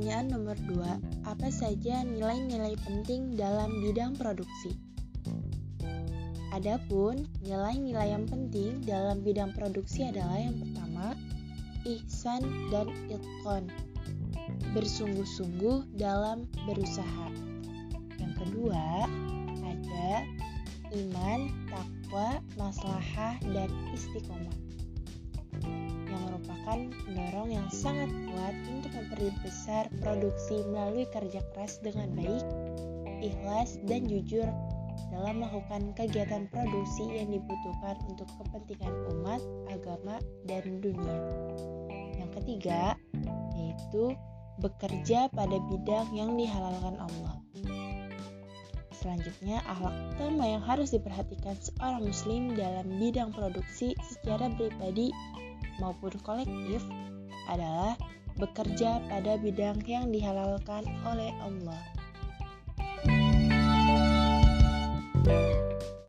nomor 2, apa saja nilai-nilai penting dalam bidang produksi? Adapun nilai-nilai yang penting dalam bidang produksi adalah yang pertama, ihsan dan itqon. Bersungguh-sungguh dalam berusaha. Yang kedua, ada iman, takwa, maslahah, dan istiqomah merupakan pendorong yang sangat kuat untuk memperbesar produksi melalui kerja keras dengan baik, ikhlas, dan jujur dalam melakukan kegiatan produksi yang dibutuhkan untuk kepentingan umat, agama, dan dunia. Yang ketiga, yaitu bekerja pada bidang yang dihalalkan Allah. Selanjutnya, akhlak utama yang harus diperhatikan seorang muslim dalam bidang produksi secara pribadi maupun kolektif adalah bekerja pada bidang yang dihalalkan oleh Allah.